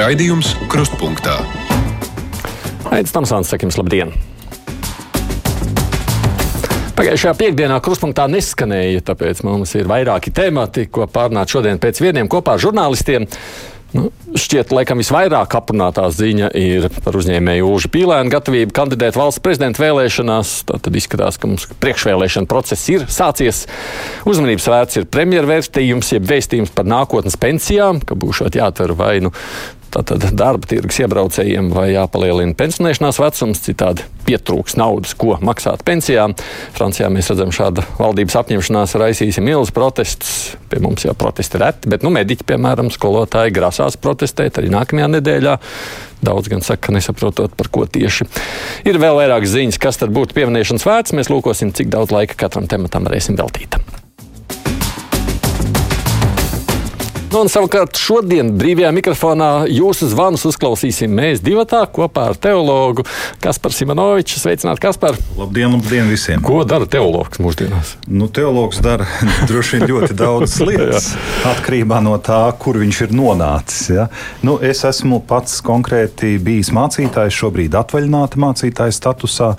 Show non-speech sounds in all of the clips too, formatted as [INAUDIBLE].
Raidījums Krustpunktā. Aizsmeļamies, Tamsāns, sakim, labdien! Pagājušajā piekdienā kruspunktā neskanēja, tāpēc mums ir vairāki temati, ko pārnāt šodien pēc vieniem kopā ar žurnālistiem. Nu, šķiet, laikam visvairāk aprunātā ziņa ir par uzņēmēju Užu Pīlēnu gatavību kandidēt valsts prezidenta vēlēšanās. Tad izskatās, ka mums priekšvēlēšana process ir sācies. Uzmanības vērts ir premjervērtījums, jeb vēstījums par nākotnes pensijām, ka būšot jātver vai nu tātad darba tirgus iebraucējiem vai jāpalielina pensionēšanās vecums, citādi pietrūks naudas, ko maksāt pensijām. Francijā mēs redzam, šāda valdības apņemšanās raisīsim milzus protestus. Pie mums jau protesti reti, bet nu, mediķi, piemēram, skolotāji grasās protestēt arī nākamajā nedēļā. Daudz gan saka, nesaprotot, par ko tieši. Ir vēl vairāk ziņas, kas tad būtu pieminēšanas vērts. Mēs lūkosim, cik daudz laika katram tematam varēsim veltīt. Nu, un savukārt šodien brīvajā mikrofonā jūsu zvanus uzklausīsim mēs divi kopā ar teologu Kasparu Simonoviču. Sveicināt, Kaspar! Labdien, labdien visiem! Ko dara teologs mūsdienās? Nu, teologs dara [LAUGHS] droši vien ļoti daudz [LAUGHS] lietas atkarībā no tā, kur viņš ir nonācis. Ja? Nu, es esmu pats konkrēti bijis mācītājs, šobrīd atvaļināta mācītāja statusā,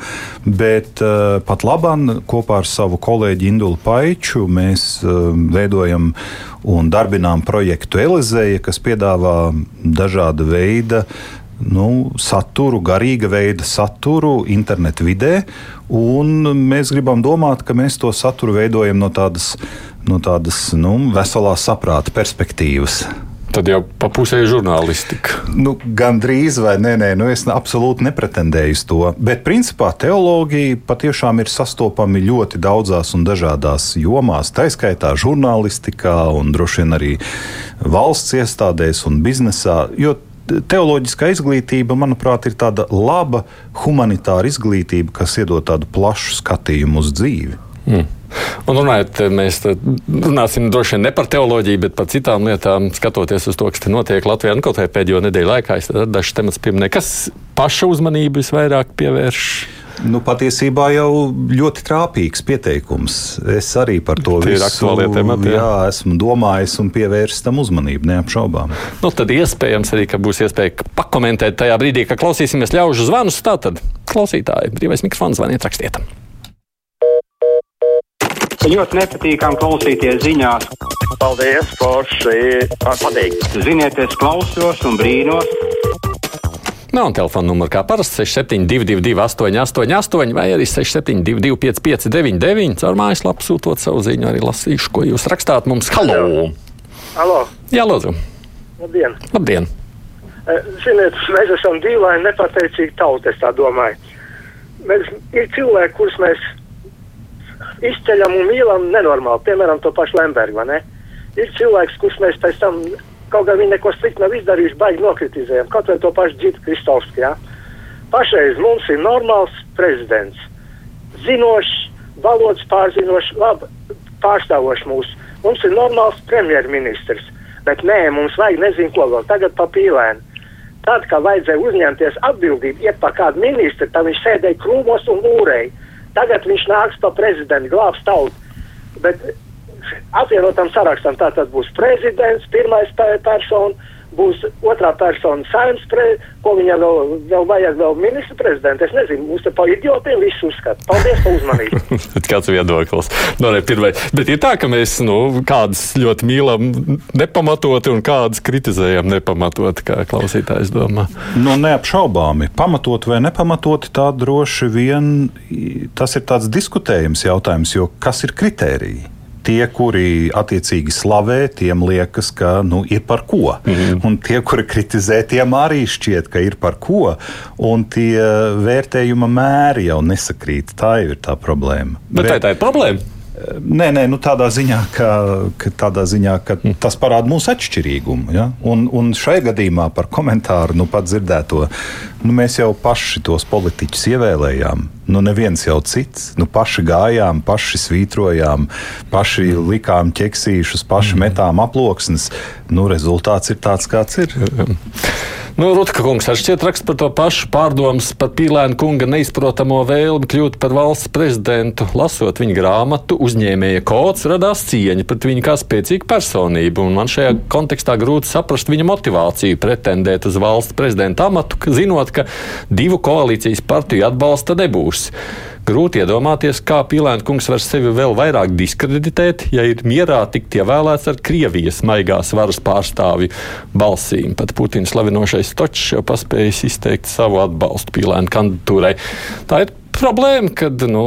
bet uh, pat labāk kopā ar savu kolēģi Indulu Paiču mēs uh, veidojam un darbinām projektu Elizeja, kas piedāvā dažāda veida nu, saturu, garīga veida saturu internetu vidē. Mēs gribam domāt, ka mēs to saturu veidojam no tādas, no tādas nu, veselās saprāta perspektīvas. Tad jau pa pusē žurnālistika. Nu, Gan drīz, vai nē, nē, nu es absolūti nepretendēju uz to. Bet, principā, teoloģija patiešām ir sastopama ļoti daudzās un dažādās jomās, tā skaitā žurnālistikā un droši vien arī valsts iestādēs un biznesā. Jo teoloģiskā izglītība, manuprāt, ir tāda laba humanitāra izglītība, kas iedod tādu plašu skatījumu uz dzīvi. Mm. Un runājot, mēs runāsim droši vien ne par teoloģiju, bet par citām lietām, skatoties uz to, kas notiek Latvijā. Nu, kaut kā pēdējo nedēļu laikā es dažus temats pieminēju. Kas paša uzmanību visvairāk pievērš? Nu, patiesībā jau ļoti trāpīgs pieteikums. Es arī par to Tie visu temati, jā. Jā, esmu domājis un pievērsis tam uzmanību, neapšaubām. Nu, tad iespējams arī, ka būs iespēja pakomentēt tajā brīdī, kad klausīsimies ļaužu zvanus. Tātad klausītāji, brīvais mikrofons zvaniet rakstiet. Ļoti nepatīkami klausīties ziņās. Paldies, Forši! Patīk! Ziniet, es klausos un brīnos. Nav no, telefona numura kā parasti 6722, 888, vai arī 6722, 559, caur mājaslapu sūtot savu ziņu. Arī lasīšu, ko jūs rakstāt mums. Halo! Halo. Jā, lūdzu! Labdien! Labdien. Ziniet, mēs esam dīvaini, nepateicīgi tauta, es tā domāju. Mēs, ir cilvēki, kurus mēs izceļam un mīlam nenormāli, piemēram, to pašu Lembergu, vai ne? Ir cilvēks, kurš mēs pēc tam, kaut gan viņi neko sliktu nav izdarījuši, baigi nokritizējam, kaut vai to pašu Džitu Kristovski, jā. Pašreiz mums ir normāls prezidents, zinošs, valodas pārzinošs, labi pārstāvošs mūsu. Mums ir normāls premjerministrs, bet nē, mums vajag nezinu ko vēl, tagad pa pīlēnu. Tad, kad vajadzēja uzņemties atbildību, iet pa kādu ministru, tad viņš sēdēja krūmos un lūrēja. Tagad viņš nāks pa prezidentu, glābs tautu. Bet apvienotam sarakstam tātad būs prezidents, pirmais persona, būs otrā persona saimnes, pre, ko viņam vēl, vēl vajag, vēl ministra prezidenta. Es nezinu, mums te pa idiotiem visu uzskata. Paldies par uzmanību. [LAUGHS] Kāds viedoklis? No, ne, pirmai. Bet ir tā, ka mēs nu, kādus ļoti mīlam nepamatoti un kādus kritizējam nepamatoti, kā klausītājs domā. Nu, neapšaubāmi. Pamatot vai nepamatoti, tā droši vien tas ir tāds diskutējums jautājums, jo kas ir kritērija? Tie, kuri attiecīgi slavē, tiem liekas, ka nu, ir par ko. Mm -hmm. Un tie, kuri kritizē, tiem arī šķiet, ka ir par ko. Un tie vērtējuma mēri jau nesakrīt. Tā jau ir tā problēma. Bet, Bet tā, tā ir problēma. Nē, nē nu tādā ziņā, ka, ka, tādā ziņā, ka mm. tas parāda mūsu atšķirīgumu. Ja? Un, un šai gadījumā par komentāru nu, pat dzirdēto, nu, mēs jau paši tos politiķus ievēlējām. Nu, neviens jau cits. Nu, paši gājām, paši svītrojām, paši likām ķeksīšus, paši mm. metām aploksnes. Nu, rezultāts ir tāds, kāds ir. Nu, Rutka kungs ar šķiet raksta par to pašu pārdomas par Pīlēna kunga neizprotamo vēlmi kļūt par valsts prezidentu. Lasot viņa grāmatu, uzņēmēja kods radās cieņa pret viņu kā spēcīgu personību, un man šajā kontekstā grūti saprast viņa motivāciju pretendēt uz valsts prezidenta amatu, zinot, ka divu koalīcijas partiju atbalsta nebūs. Grūti iedomāties, kā Pīlēna kungs var sevi vēl vairāk diskreditēt, ja ir mierā tikt ievēlēts ar Krievijas maigās varas pārstāvju balsīm. Pat Putina slavinošais Stočs jau paspējis izteikt savu atbalstu Pīlēna kandidatūrai. Tā ir problēma, kad nu,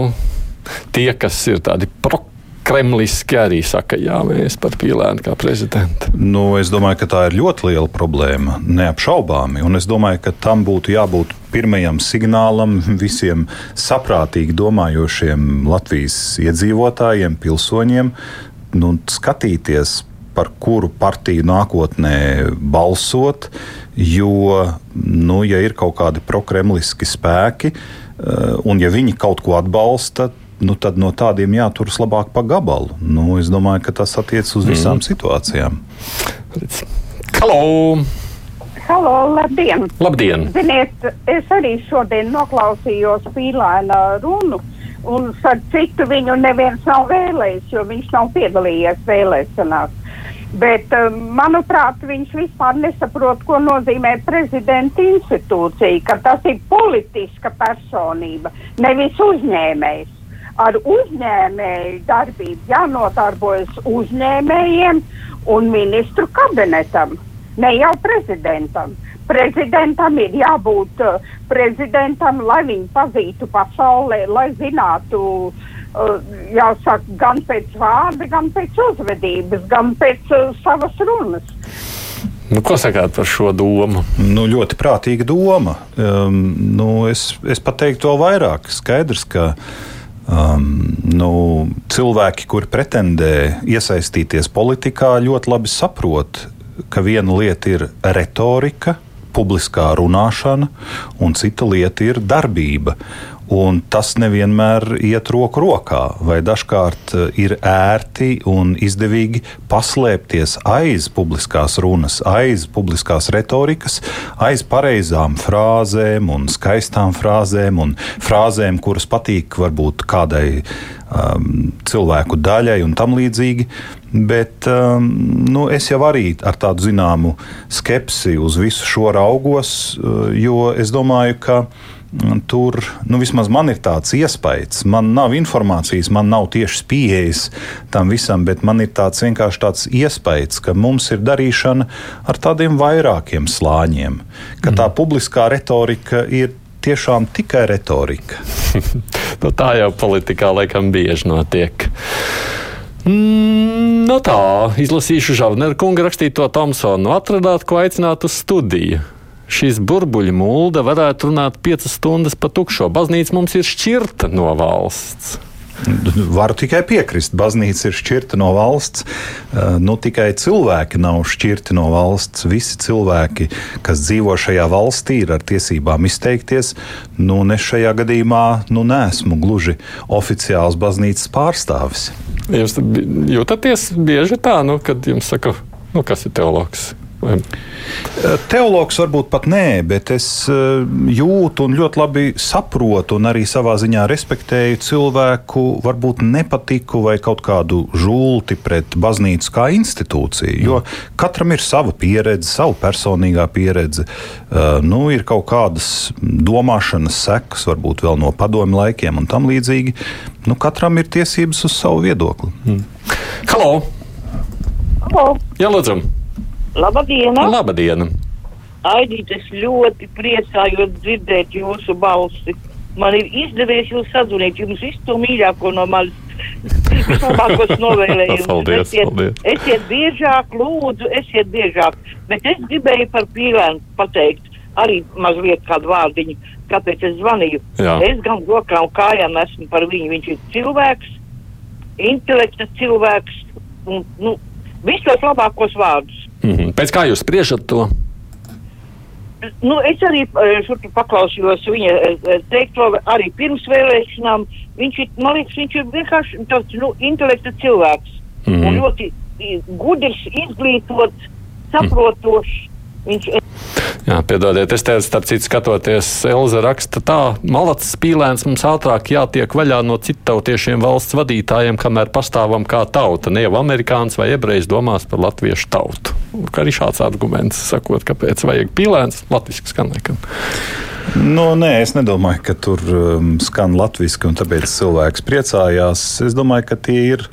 tie, kas ir tādi prokrēti, kremliski arī saka, jā, mēs par pīlēnu kā prezidentu. Nu, es domāju, ka tā ir ļoti liela problēma, neapšaubāmi. Un es domāju, ka tam būtu jābūt pirmajam signālam visiem saprātīgi domājošiem Latvijas iedzīvotājiem, pilsoņiem, nu, skatīties, par kuru partiju nākotnē balsot. Jo, nu, ja ir kaut kādi prokremliski spēki, eh, un ja viņi kaut ko atbalsta, nu, tad no tādiem jāturas labāk pa gabalu. Nu, es domāju, ka tas attiecas uz visām mm. situācijām. Halo! Halo, labdien! Labdien! Ziniet, es arī šodien noklausījos Pīlēna runu, un ar citu viņu neviens nav vēlējis, jo viņš nav piedalījies vēlēšanās. Bet, um, manuprāt, viņš vispār nesaprot, ko nozīmē prezidenta institūcija, ka tas ir politiska personība, nevis uzņēmējs ar uzņēmēju darbību jānotarbojas uzņēmējiem un ministru kabinetam, ne jau prezidentam. Prezidentam ir jābūt uh, prezidentam, lai viņi pazītu pasaulē, lai zinātu, uh, jāsaka, gan pēc vārda, gan pēc uzvedības, gan pēc uh, savas runas. Nu, ko sakāt par šo domu? Nu, ļoti prātīga doma. Um, nu, es, es pat teiktu vēl vairāk. Skaidrs, ka uh, Um, nu, cilvēki, kuri pretendē iesaistīties politikā, ļoti labi saprot, ka viena lieta ir retorika, publiskā runāšana, un cita lieta ir darbība. Un tas nevienmēr iet roku rokā, vai dažkārt eh, ir ērti un izdevīgi paslēpties aiz publiskās runas, aiz publiskās retorikas, aiz pareizām frāzēm un skaistām frāzēm un frāzēm, kuras patīk varbūt kādai um, cilvēku daļai un tam līdzīgi. Bet um, nu, es jau arī ar tādu zināmu skepsi uz visu šo raugos, uh, jo es domāju, ka Tur nu, vismaz man ir tāds iespējas. Man nav informācijas, man nav tieši pieejas tam visam, bet man ir tāds vienkārši tāds iespējas, ka mums ir darīšana ar tādiem vairākiem slāņiem, ka tā mm. publiskā retorika ir tiešām tikai retorika. [LAUGHS] nu, tā jau politikā laikam bieži notiek. Mm, no nu tā, izlasīšu Žavneru kunga rakstīto Tomsonu. Atradāt, ko aicināt uz studiju šīs burbuļu mūlda varētu runāt piecas stundas pa tukšo. Baznīca mums ir šķirta no valsts. Varu tikai piekrist. Baznīca ir šķirta no valsts. Eh, nu, tikai cilvēki nav šķirti no valsts. Visi cilvēki, kas dzīvo šajā valstī, ir ar tiesībām izteikties. Nu, es šajā gadījumā nu, neesmu gluži oficiāls baznīcas pārstāvis. Jūs jūtaties bieži tā, nu, kad jums saka, nu, kas ir teologs? Vai? Teologs varbūt pat nē, bet es eh, jūtu un ļoti labi saprotu un arī savā ziņā respektēju cilvēku varbūt nepatiku vai kaut kādu žulti pret baznīcu kā institūciju. Jo katram ir sava pieredze, sava personīgā pieredze. Eh, nu, ir kaut kādas domāšanas sekas, varbūt vēl no padomu laikiem un tam līdzīgi. Nu, katram ir tiesības uz savu viedokli. Hmm. Halo! Halo! Jā, lūdzu! Labdien! Labdien! Aidīt, es ļoti priecājos dzirdēt jūsu balsi. Man ir izdevies jūs sazvanīt, jums visu to mīļāko no manis. Vislabākos [LAUGHS] novēlējumus. paldies, esiet, paldies. esiet biežāk, lūdzu, esiet biežāk. Bet es gribēju par pīlēnu pateikt arī mazliet kādu vārdiņu, kāpēc es zvanīju. Jā. Es gan rokām kājām esmu par viņu. Viņš ir cilvēks, intelekta cilvēks un nu, visos labākos vārdus. Mm -hmm. Pēc kā jūs spriežat to? Nu, es arī uh, paklausījos viņa uh, teikto, arī pirms vēlēšanām. Viņš ir, man liekas, viņš ir vienkārši tāds nu, intelekta cilvēks. Mm -hmm. Ļoti gudrs, izglītots, saprotošs. Mm. Viņš Jā, piedodiet, es teicu, starp citu, skatoties, Elza raksta tā, malacis spīlēns mums ātrāk jātiek vaļā no citautiešiem valsts vadītājiem, kamēr pastāvam kā tauta. Ne jau amerikāns vai ebrejs domās par latviešu tautu. Kā arī šāds arguments, sakot, kāpēc vajag pīlēns, latviski skan nekam. Nu, nē, es nedomāju, ka tur um, skan latviešu, un tāpēc cilvēks priecājās. Es domāju, ka tie ir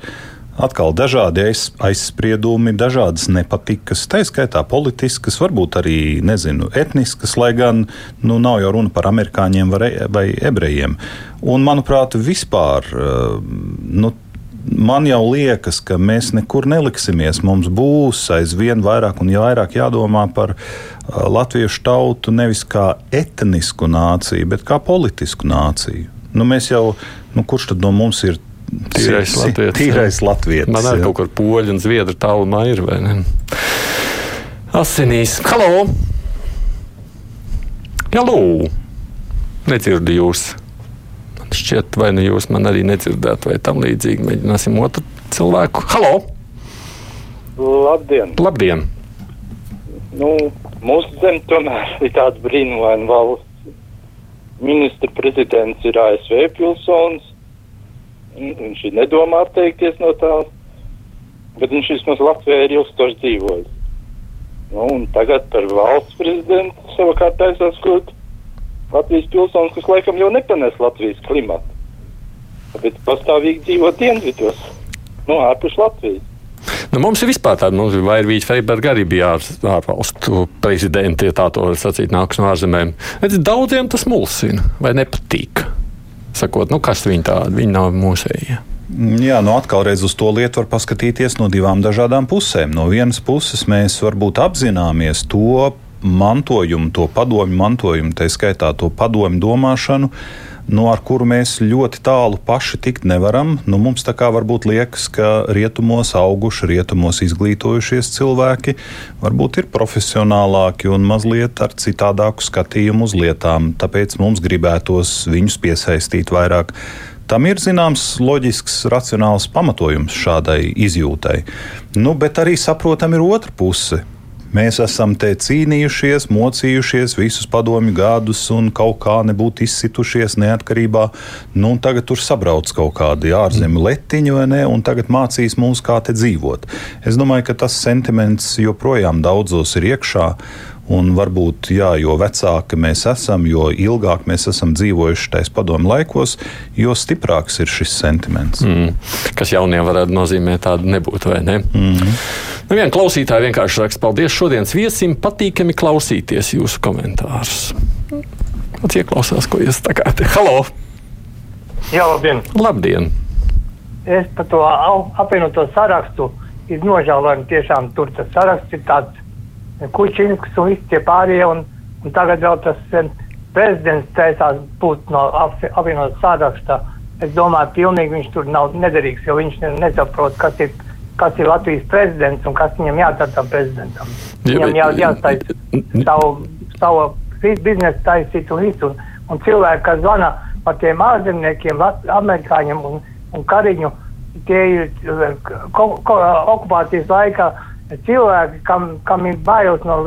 atkal dažādi aiz, aizspriedumi, dažādas nepatikas, tā skaitā politiskas, varbūt arī nezinu, etniskas, lai gan nu, nav jau runa par amerikāņiem vai, vai ebrejiem. Un, manuprāt, vispār. Nu, Man jau liekas, ka mēs nekur neliksimies. Mums būs aizvien vairāk un vairāk jādomā par latviešu tautu nevis kā etnisku nāciju, bet kā politisku nāciju. Nu, mēs jau, nu, kurš tad no mums ir Tīrais latvietis. Tīrais latvietis. Man arī kaut kur poļu un zviedru tālumā ir, vai ne? Asinīs. Halo! Halo! Nedzirdu jūs. Man šķiet, vai nu jūs man arī nedzirdēt, vai tam līdzīgi. Mēģināsim otru cilvēku. Halo! Labdien! Labdien! Nu, mūsu zeme tomēr [LAUGHS] ir tāds brīnumains valsts. Ministra prezidents ir ASV pilsonis Viņš nedomā atteikties no tā, bet viņš vismaz Latvijā ir ilgstoši dzīvojis. Nu, tagad par valsts prezidentu savukārt taisās kļūt Latvijas pilsonis, kas laikam jau nepanes Latvijas klimatu. Bet pastāvīgi dzīvo dienvidos, nu, ārpus Latvijas. Nu, mums ir vispār tāda, mums ir Vairvīķa Freiberga arī bija ār, ārvalstu prezidenti, ja tā to var sacīt, nāks no ārzemēm. Daudziem tas mulsina vai nepatīk sakot, nu, kas viņi tādi, viņi nav mūsējie. Jā, nu atkal uz to lietu var paskatīties no divām dažādām pusēm. No vienas puses mēs varbūt apzināmies to mantojumu, to padomju mantojumu, tā skaitā to padomju domāšanu, nu, ar kuru mēs ļoti tālu paši tikt nevaram. Nu, mums tā kā varbūt liekas, ka rietumos auguši, rietumos izglītojušies cilvēki varbūt ir profesionālāki un mazliet ar citādāku skatījumu uz lietām. Tāpēc mums gribētos viņus piesaistīt vairāk. Tam ir zināms loģisks, racionāls pamatojums šādai izjūtai. Nu, bet arī saprotam, ir otra puse. Mēs esam te cīnījušies, mocījušies visus padomju gadus un kaut kā nebūtu izsitušies neatkarībā. Nu, tagad tur sabrauc kaut kādi ārzemju letiņi, vai ne? Un tagad mācīs mums, kā te dzīvot. Es domāju, ka tas sentiments joprojām daudzos ir iekšā. Un varbūt, jā, jo vecāki mēs esam, jo ilgāk mēs esam dzīvojuši tajos padomu laikos, jo stiprāks ir šis sentiments. Mm. Kas jauniem varētu nozīmēt tādu nebūtu, vai ne? Mm -hmm. Nu, viena klausītāja vienkārši raksta, paldies šodienas viesim, patīkami klausīties jūsu komentārus. Pats ieklausās, ko jūs sakāt. [LAUGHS] Halo! Jā, labdien! Labdien! Es par to apvienoto sarakstu ir nožēlojami. Tiešām tur tas saraksts ir tāds Kučinskis un visi tie pārējie. Un, un tagad vēl tas prezidents taisās būt no apvienotās sārakstā. Es domāju, pilnīgi viņš tur nav nederīgs, jo viņš nesaprot, kas ir, kas ir Latvijas prezidents un kas viņam jādara tam prezidentam. Viņam jā, jāstāj savu, savu biznesu taisīt un visu. Un, un cilvēki, kas zvana par tiem ārzemniekiem, amerikāņiem un, un kariņu, tie ir ko, ko, okupācijas laikā cilvēki, kam, kam ir bailes no,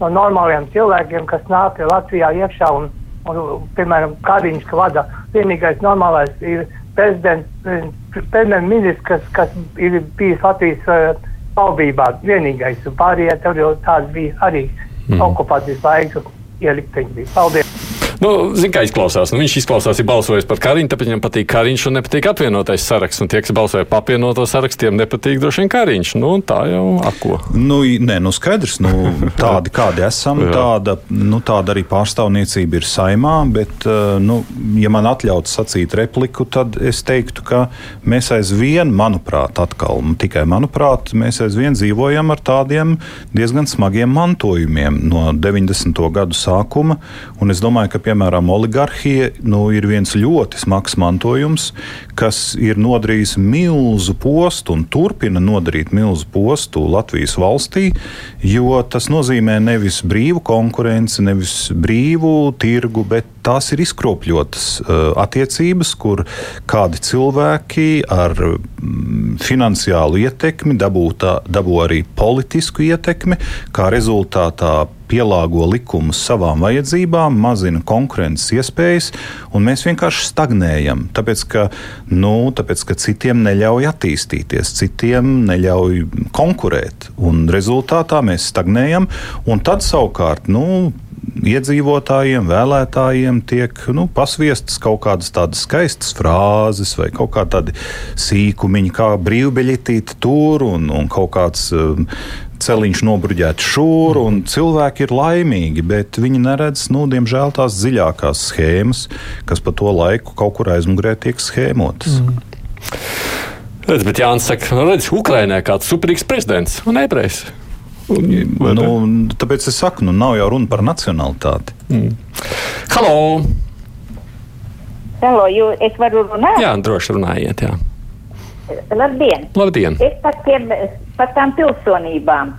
no normāliem cilvēkiem, kas nāk Latvijā iekšā un, un piemēram, Kariņš, ka vada vienīgais normālais ir prezidents, prezidents ministrs, kas, kas ir bijis Latvijas uh, valdībā vienīgais, un pārējie tur jau tāds bija arī mm. okupācijas laiku ielikteņi bija. Paldies! Nu, Ziniet, kā izklausās. Nu, viņš izklausās, ir balsojis par Kariņu, tāpēc viņam patīk Kariņš un nepatīk apvienotais saraksts. Un tie, kas balsoja par apvienoto sarakstiem, nepatīk droši vien Kariņš. Nu, tā jau ako. Nu, nē, nu skaidrs, nu, [LAUGHS] tādi kādi esam, tāda, nu, tāda arī pārstāvniecība ir saimā, bet, eh, nu, ja man atļauts sacīt repliku, tad es teiktu, ka mēs aizvien, manuprāt, atkal, tikai manuprāt, mēs aizvien dzīvojam ar tādiem diezgan smagiem mantojumiem no 90. gadu sākuma. Un es domāju, ka piemēram, oligarhija nu, ir viens ļoti smags mantojums, kas ir nodarījis milzu postu un turpina nodarīt milzu postu Latvijas valstī, jo tas nozīmē nevis brīvu konkurenci, nevis brīvu tirgu, bet tās ir izkropļotas uh, attiecības, kur kādi cilvēki ar mm, finansiālu ietekmi dabū, tā, dabū arī politisku ietekmi, kā rezultātā pielāgo likumus savām vajadzībām, mazina konkurences iespējas, un mēs vienkārši stagnējam. Tāpēc, ka, nu, tāpēc, ka citiem neļauj attīstīties, citiem neļauj konkurēt, un rezultātā mēs stagnējam. Tad savukārt nu, iedzīvotājiem, vēlētājiem tiek nu, pasviestas kaut kādas tādas skaistas frāzes vai kaut kā tādi sīkumiņi, kā brīvbeļķīte tur un, un kaut kāds. Um, Celiņš nobruģēts šur, un cilvēki ir laimīgi, bet viņi neredz, nu, diemžēl, tās dziļākās schēmas, kas pa to laiku kaut kur aizmugurē tiek schēmotas. Mm. Redz, bet Jānis saka, nu, redz, Ukrainē kāds superīgs prezidents un ebrejs. Nu, tāpēc es saku, nu, nav jau runa par nacionalitāti. Mm. Halo! Halo, jū, es varu runāt? Jā, droši runājiet. Jā. Labdien! Labdien. Es par, tiem, par tām pilsonībām.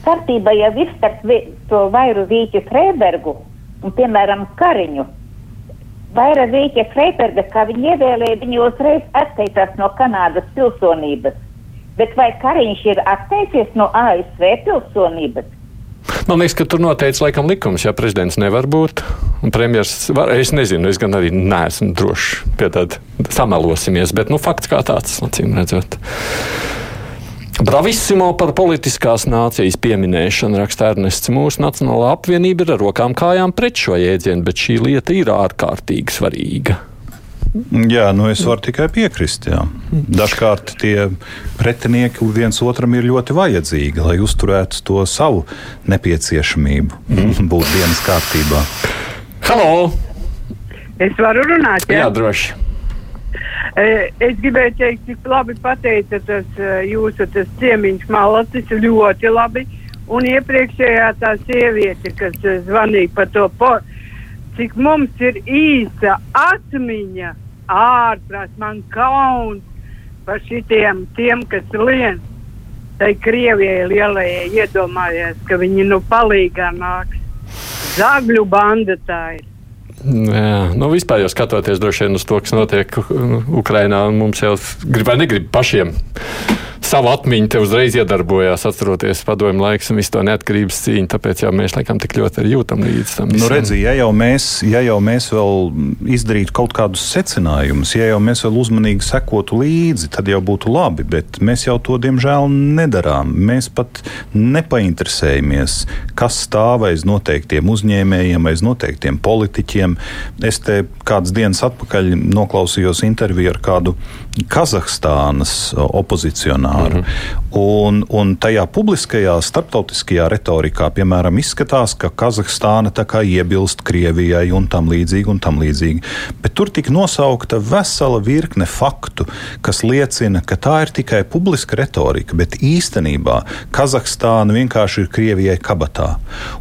Starpība jau ir starp to vairu Vīķu Freibergu un, piemēram, Kariņu. Vaira Vīķa Freiberga, kā viņi ievēlēja, viņi uzreiz atteicās no Kanādas pilsonības. Bet vai Kariņš ir atteicies no ASV pilsonības? Man liekas, ka tur noteikts laikam likums, ja prezidents nevar būt. Premjeras, var, es nezinu, es gan arī neesmu drošs pie tāda samelosimies, bet nu, fakts kā tāds, acīm redzot. Bravissimo par politiskās nācijas pieminēšanu raksta Ernests. Mūsu Nacionālā apvienība ir ar rokām kājām pret šo jēdzienu, bet šī lieta ir ārkārtīgi svarīga. Jā, nu es varu tikai piekrist. Jā. Dažkārt tie pretinieki viens otram ir ļoti vajadzīgi, lai uzturētu to savu nepieciešamību mm. [LAUGHS] būt dienas kārtībā. Halo! Es varu runāt, jā, jā droši. Es gribēju teikt, cik labi pateica tas jūsu tas ciemiņš malacis, ļoti labi. Un iepriekšējā tā sieviete, kas zvanīja par to, po, cik mums ir īsa atmiņa, ārprāt, man kauns par šitiem, tiem, kas lien. Tai Krievijai lielajai iedomājies, ka viņi nu palīgā nāks. Zagļu banda tā ir. Jā, nu vispār jau skatoties droši vien uz to, kas notiek Ukrajinā, mums jau grib vai negrib pašiem savu atmiņu te uzreiz iedarbojās, atceroties padomju laiks un visu to neatkarības cīņu. Tāpēc jau mēs laikam tik ļoti arī jūtam līdzi tam. Nu, redzi, ja jau, mēs, ja jau mēs vēl izdarītu kaut kādus secinājumus, ja jau mēs vēl uzmanīgi sekotu līdzi, tad jau būtu labi. Bet mēs jau to diemžēl nedarām. Mēs pat nepainteresējamies, kas stāv aiz noteiktiem uzņēmējiem, aiz noteiktiem politiķiem. Es te kādas dienas atpakaļ noklausījos interviju ar kādu Kazahstānas opozicionāru. Mm -hmm. un, un tajā publiskajā, starptautiskajā retorikā, piemēram, izskatās, ka Kazahstāna iebilst Krievijai un tam līdzīgi. Un tam līdzīgi. Bet tur tika nosaukta vesela virkne faktu, kas liecina, ka tā ir tikai publiska retorika, bet īstenībā Kazahstāna vienkārši ir Krievijai kabatā.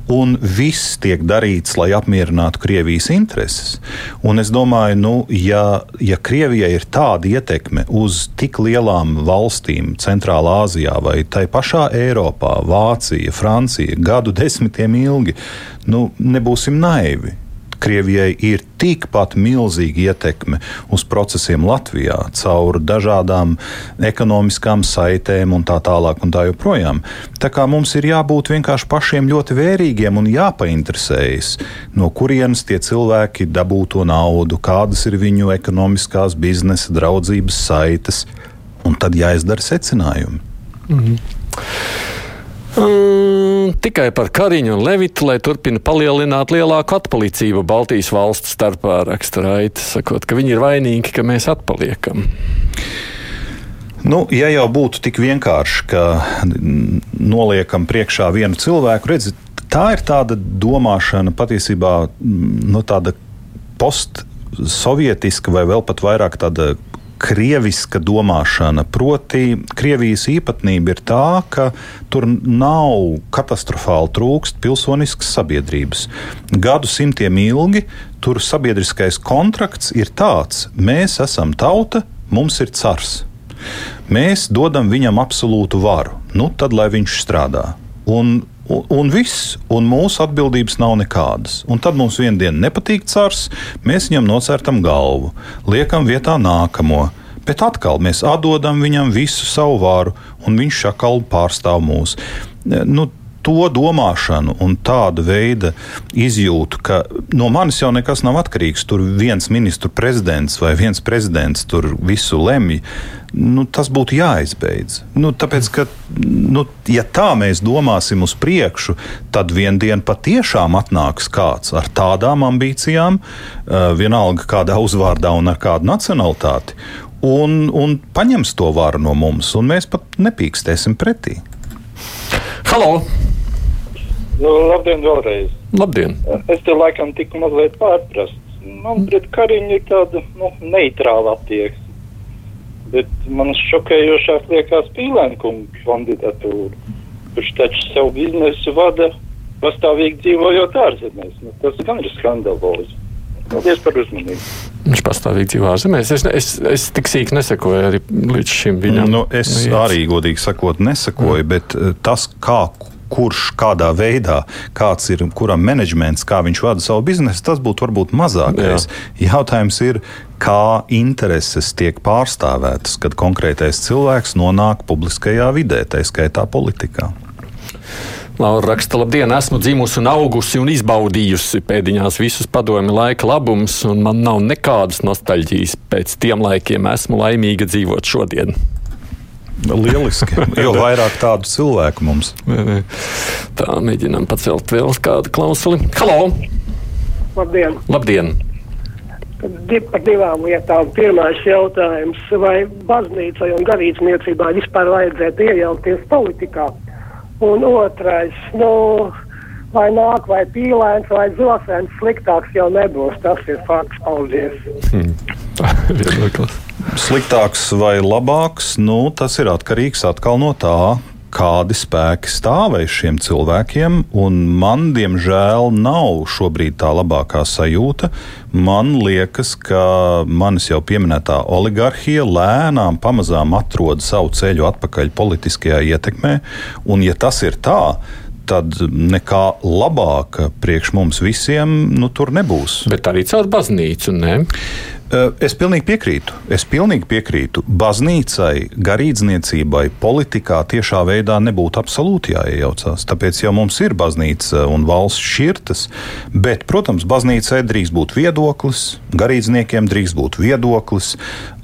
Un viss tiek darīts, lai apmierinātu Krievijas intereses. Un es domāju, nu, ja, ja Krievijai ir tāda ietekme, ietekme uz tik lielām valstīm, Centrālā Azijā vai tai pašā Eiropā, Vācija, Francija, gadu desmitiem ilgi, nu, nebūsim naivi. Krievijai ir tikpat milzīga ietekme uz procesiem Latvijā, caur dažādām ekonomiskām saitēm un tā tālāk un tā joprojām. Tā kā mums ir jābūt vienkārši pašiem ļoti vērīgiem un jāpainteresējas, no kurienes tie cilvēki dabū to naudu, kādas ir viņu ekonomiskās biznesa draudzības saites, un tad jāizdara secinājumi. Mm -hmm. Mm, tikai par Kariņu un Levitu, lai turpina palielināt lielāku atpalicību Baltijas valstu starpā, raksta Raita, sakot, ka viņi ir vainīgi, ka mēs atpaliekam. Nu, ja jau būtu tik vienkārši, ka noliekam priekšā vienu cilvēku, redziet, tā ir tāda domāšana patiesībā nu, tāda postsovietiska vai vēl pat vairāk tāda krieviska domāšana. Proti, Krievijas īpatnība ir tā, ka tur nav katastrofāli trūkst pilsoniskas sabiedrības. Gadu simtiem ilgi tur sabiedriskais kontrakts ir tāds: mēs esam tauta, mums ir cars. Mēs dodam viņam absolūtu varu, nu tad lai viņš strādā. Un Un, un viss, un mūsu atbildības nav nekādas. Un tad mums vienā dienā nepatīk cars, mēs viņam nocērtam galvu, liekam vietā nākamo. Bet atkal mēs atdodam viņam visu savu varu, un viņš atkal pārstāv mūs. Nu, to domāšanu un tādu veidu izjūtu, ka no manis jau nekas nav atkarīgs. Tur viens ministru prezidents vai viens prezidents tur visu lemj. Nu, tas būtu jāizbeidz. Nu, tāpēc, ka, nu, ja tā mēs domāsim uz priekšu, tad vienā dienā patiešām atnāks kāds ar tādām ambīcijām, uh, vienalga kādā uzvārdā un ar kādu nacionalitāti, un, un paņems to varu no mums, un mēs pat nepīkstēsim pretī. Halo! Nu, labdien, vēlreiz. Labdien! Es te laikam tiku mazliet pārprasts. Man pret Kariņu ir tāda nu, neitrāla attieksme. Bet man šokējošāk liekas Pīlēnkunga kandidatūra. Kurš taču savu biznesu vada pastāvīgi dzīvojot ārzemēs. Nu, tas gan ir skandalozi. Paldies par uzmanību. Viņš pastāvīgi dzīvo ārzemēs. Es, es, es tik sīki nesekoju arī līdz šim viņam. Nu, es Nu, jā. arī, godīgi sakot, nesakoju, mm. bet eh, tas, kā, kurš kādā veidā, kāds ir kuram menedžments, kā viņš vada savu biznesu, tas būtu varbūt mazākais. Jā. Jautājums ir, kā intereses tiek pārstāvētas, kad konkrētais cilvēks nonāk publiskajā vidē, tā skaitā politikā. Laura raksta, labdien, esmu dzimusi un augusi un izbaudījusi pēdiņās visus padomi laika labumus, un man nav nekādas nostalģijas pēc tiem laikiem. Esmu laimīga dzīvot šodien. Lieliski, [LAUGHS] jo vairāk tādu cilvēku mums. Tā mēģinām pacelt vēl kādu klausuli. Halo! Labdien! Labdien! Par divām lietām. Pirmais jautājums, vai baznīcai un garīdzniecībai vispār vajadzētu iejaukties politikā? Un otrais, nu, vai nāk vai pīlēns vai zosēns sliktāks jau nebūs. Tas ir fakts. Paldies! [LAUGHS] Viedoklis. Sliktāks vai labāks, nu, tas ir atkarīgs atkal no tā, kādi spēki stāv aiz šiem cilvēkiem. un Man, diemžēl, nav šobrīd tā labākā sajūta. Man liekas, ka manis jau pieminētā oligarhija lēnām, pamazām atrod savu ceļu atpakaļ politiskajā ietekmē. Un, ja tas ir tā, tad nekā labāka priekš mums visiem nu, tur nebūs. Bet arī caur baznīcu, ne? Uh, Es pilnīgi piekrītu. Es pilnīgi piekrītu. Baznīcai, garīdzniecībai, politikā tiešā veidā nebūtu absolūti jāiejaucās. Tāpēc jau mums ir baznīca un valsts šķirtas. Bet, protams, baznīcai drīkst būt viedoklis, garīdzniekiem drīkst būt viedoklis,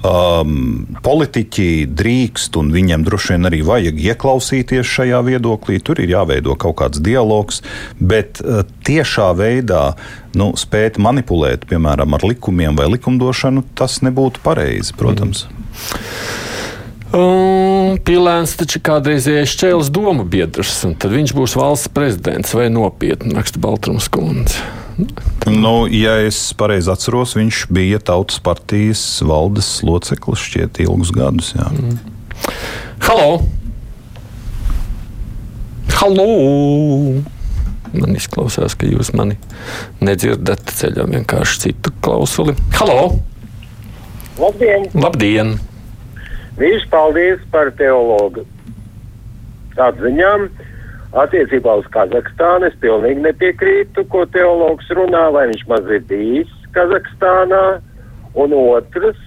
um, politiķi drīkst un viņiem droši vien arī vajag ieklausīties šajā viedoklī. Tur ir jāveido kaut kāds dialogs, bet uh, tiešā veidā nu, spēt manipulēt, piemēram, ar likumiem vai likumdošanu, tas nebūtu pareizi, protams. Un Pilēns taču kādreizējais Čēlis domu biedrs, un tad viņš būs valsts prezidents vai nopietni, raksta Baltrums kundze. Nu, ja es pareizi atceros, viņš bija Tautas partijas valdes loceklis šķiet ilgus gadus. Jā. Mm. Halo! Halo! Man izklausās, ka jūs mani nedzirdat ceļā vienkārši citu klausuli. Halo! Labdien! Labdien! Viņš paldies par teologu atziņām. Attiecībā uz Kazahstānu es pilnīgi nepiekrītu, ko teologs runā, vai viņš maz ir bijis Kazahstānā. Un otrs,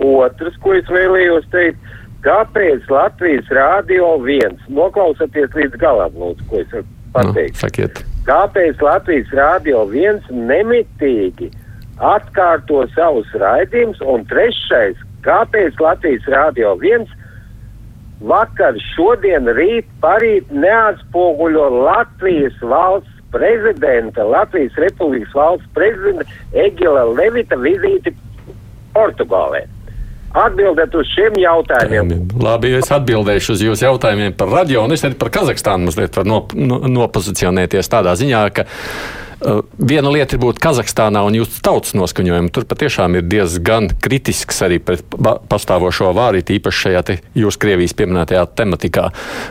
otrs, ko es vēlējos teikt, kāpēc Latvijas rādio viens, noklausieties līdz galam, lūdzu, ko es pateikt. Nu, sakiet. Kāpēc Latvijas rādio viens nemitīgi atkārto savus raidījumus? Un trešais, kāpēc Latvijas rādio viens vakar, šodien, rīt, parīt neatspoguļo Latvijas valsts prezidenta, Latvijas Republikas valsts prezidenta Egila Levita vizīti Portugālē? Atbildiet uz šiem jautājumiem. Labi, es atbildēšu uz jūsu jautājumiem par radio, un es arī par Kazahstānu mazliet varu nop, no, nopozicionēties tādā ziņā, ka viena lieta ir būt Kazahstānā un jūsu tautas noskaņojumu. Tur patiešām ir diezgan kritisks arī pret pastāvošo vāri, īpaši šajā jūsu Krievijas pieminētajā tematikā.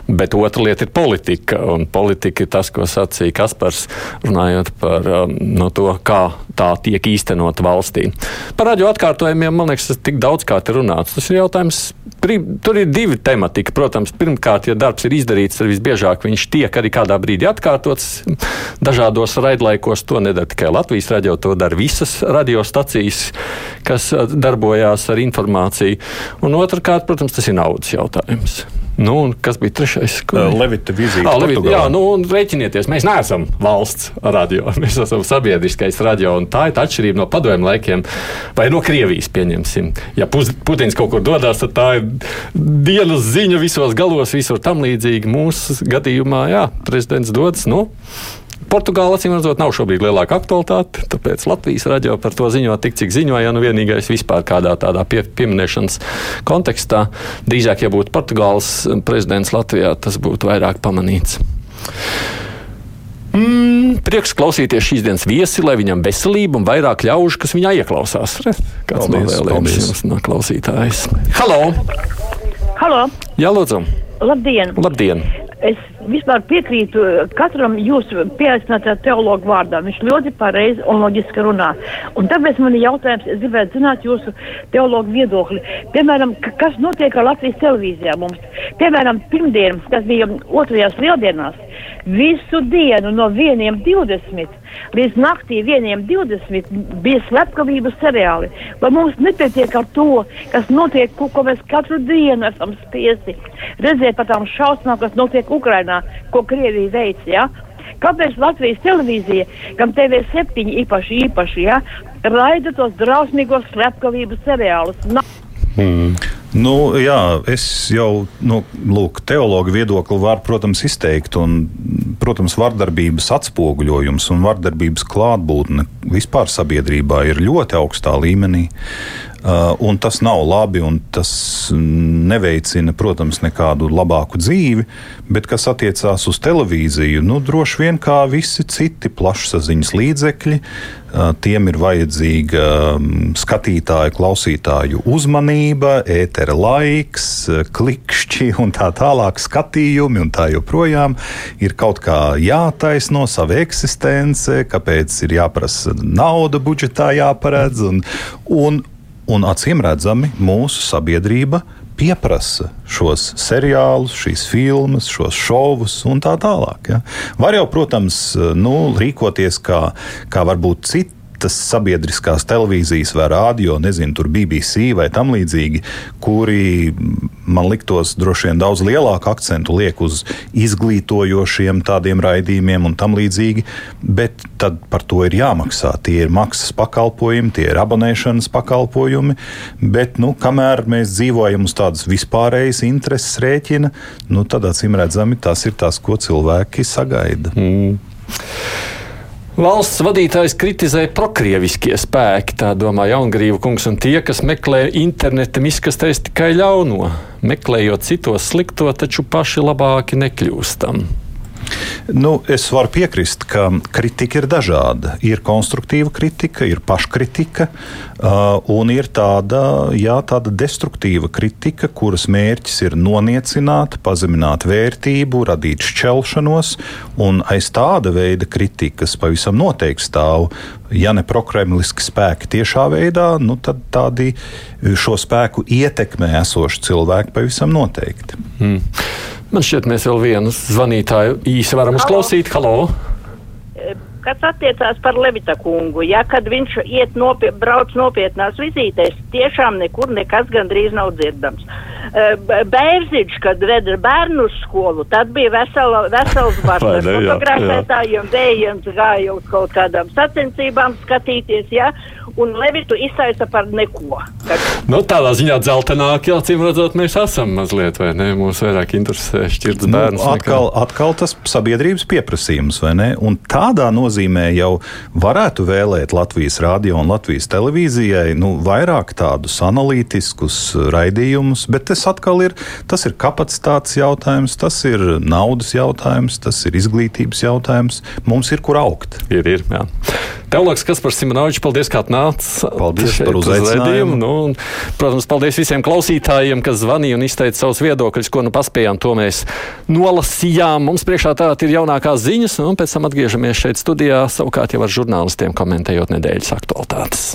Bet otra lieta ir politika, un politika ir tas, ko sacīja Kaspars, runājot par um, no to, kā tā tiek īstenot valstī. Par radio atkārtojumiem, man liekas, tas tik daudz kā te runāts. Tas ir jautājums. Tur ir divi temati. Protams, pirmkārt, ja darbs ir izdarīts, tad visbiežāk viņš tiek arī kādā brīdī atkārtots. Dažādos raidlaikos to nedara tikai Latvijas radio, to dara visas radiostacijas, kas eh, darbojās ar informāciju. Un otrkārt, protams, tas ir naudas jautājums. Nu, kas bija trešais? Uh, Levita vizīte. Ah, Levita, jā, nu, rēķinieties, mēs neesam valsts radio, [LAUGHS] mēs esam sabiedriskais radio, un tā ir atšķirība no padomju laikiem vai no Krievijas, pieņemsim. Ja Putins kaut kur dodas, tad tā ir dienas ziņa visos galos, visur tam līdzīgi. Mūsu gadījumā, jā, prezidents dodas, nu, Portugāla, acīm redzot, nav šobrīd lielāka aktualitāte. Tāpēc Latvijas radio par to ziņo tik, cik ziņoja. Nu, vienīgais vispār kādā tādā pie, pieminēšanas kontekstā. Drīzāk, ja būtu Portugāles prezidents Latvijā, tas būtu vairāk pamanīts. Mm, prieks klausīties šīs dienas viesi, lai viņam veselība un vairāk ļaužu, kas viņā ieklausās. Re, Kāds Paldies, novēlējums paldies. jums no klausītājas? Halo! Halo, Jā, lūdzu! labdien! Labdien! Es vispār piekrītu eh, katram jūsu pieaicinātajā teologu vārdam. Viņš ļoti pareizi un loģiski runā. Un tāpēc man ir jautājums, es gribētu zināt jūsu teologu viedokli. Piemēram, kas notiek ar Latvijas televīzijā mums? Piemēram, pirmdien, kas bija otrajās lieldienās, visu dienu no 1.20 līdz naktī 1.20 bija slepkavību seriāli. Vai mums nepietiek ar to, kas notiek, ko, ko mēs katru dienu esam spiesti redzēt par tām šausmām, kas notiek Ukrainā, ko Krievija veic, ja? Kāpēc Latvijas televīzija, kam TV7 īpaši, īpaši, ja, raida tos drausmīgos slepkavību seriālus? Na Mm. Nu, jā, es jau nu, lūk, teologu viedokli varu, protams, izteikt. Un, protams, vardarbības atspoguļojums un vardarbības klātbūtne vispār sabiedrībā ir ļoti augstā līmenī. Uh, un tas nav labi, un tas neveicina, protams, nekādu labāku dzīvi. Bet, kas attiecās uz televīziju, nu, droši vien kā visi citi plašsaziņas līdzekļi, uh, tiem ir vajadzīga um, skatītāju, klausītāju uzmanība, ētera laiks, klikšķi un tā tālāk skatījumi un tā joprojām. Ir kaut kā jātaisno sava eksistence, kāpēc ir jāprasa nauda budžetā jāparedz. Un, un, un acīm redzami mūsu sabiedrība pieprasa šos seriālus, šīs filmas, šos šovus un tā tālāk. Ja. Var jau, protams, nu, rīkoties kā, kā varbūt citi citas sabiedriskās televīzijas vai rādio, nezinu, tur BBC vai tam līdzīgi, kuri man liktos droši vien daudz lielāku akcentu liek uz izglītojošiem tādiem raidījumiem un tam līdzīgi, bet tad par to ir jāmaksā. Tie ir maksas pakalpojumi, tie ir abonēšanas pakalpojumi, bet, nu, kamēr mēs dzīvojam uz tādas vispārējas intereses rēķina, nu, tad acīm redzami tas ir tas, ko cilvēki sagaida. Mm. Valsts vadītājs kritizē prokrieviskie spēki, tā domā Jaungrīva kungs, un tie, kas meklē interneta izkastēs tikai ļauno, meklējot citos slikto, taču paši labāki nekļūstam. Nu, es varu piekrist, ka kritika ir dažāda. Ir konstruktīva kritika, ir paškritika, uh, un ir tāda, jā, tāda destruktīva kritika, kuras mērķis ir noniecināt, pazemināt vērtību, radīt šķelšanos. Aiz tāda veida kritikas pavisam noteikti stāv. Ja ne prokremliski spēki tiešā veidā, nu, tad tādi šo spēku ietekmē esoši cilvēki pavisam noteikti. Mm. Man šķiet, mēs vēl vienu zvanītāju īsi varam uzklausīt. Halo! Kas attiecās par Levita kungu, ja kad viņš iet nopie, brauc nopietnās vizītēs, tiešām nekur nekas gandrīz nav dzirdams. B- Bērziņš, kad veda bērnu skolu, tad bija vesela, vesels [LAUGHS] jā, fotografētājiem, vējiem gāja uz kaut kādām sacensībām skatīties, ja, un Levitu izsaisa par neko. Kad Nu, tādā ziņā dzeltenāk, jā, cīm redzot, mēs esam mazliet, vai ne? Mūs vairāk interesē šķirts bērns. Nu, atkal, atkal tas sabiedrības pieprasījums, vai ne? Un tādā nozīmē jau varētu vēlēt Latvijas radio un Latvijas televīzijai nu, vairāk tādus analītiskus raidījumus, bet tas atkal ir, tas ir kapacitātes jautājums, tas ir naudas jautājums, tas ir izglītības jautājums. Mums ir kur augt. Ir, ir, jā. Teologs Kaspars Simonovičs, paldies, ka atnācis. Paldies par uz uzaicinājumu. Nu, un, protams, paldies visiem klausītājiem, kas zvanīja un izteica savus viedokļus, ko nu paspējām. To mēs nolasījām. Mums priekšā tātad ir jaunākās ziņas, un pēc tam atgriežamies šeit studijā, savukārt jau ar žurnālistiem komentējot nedēļas aktualitātes.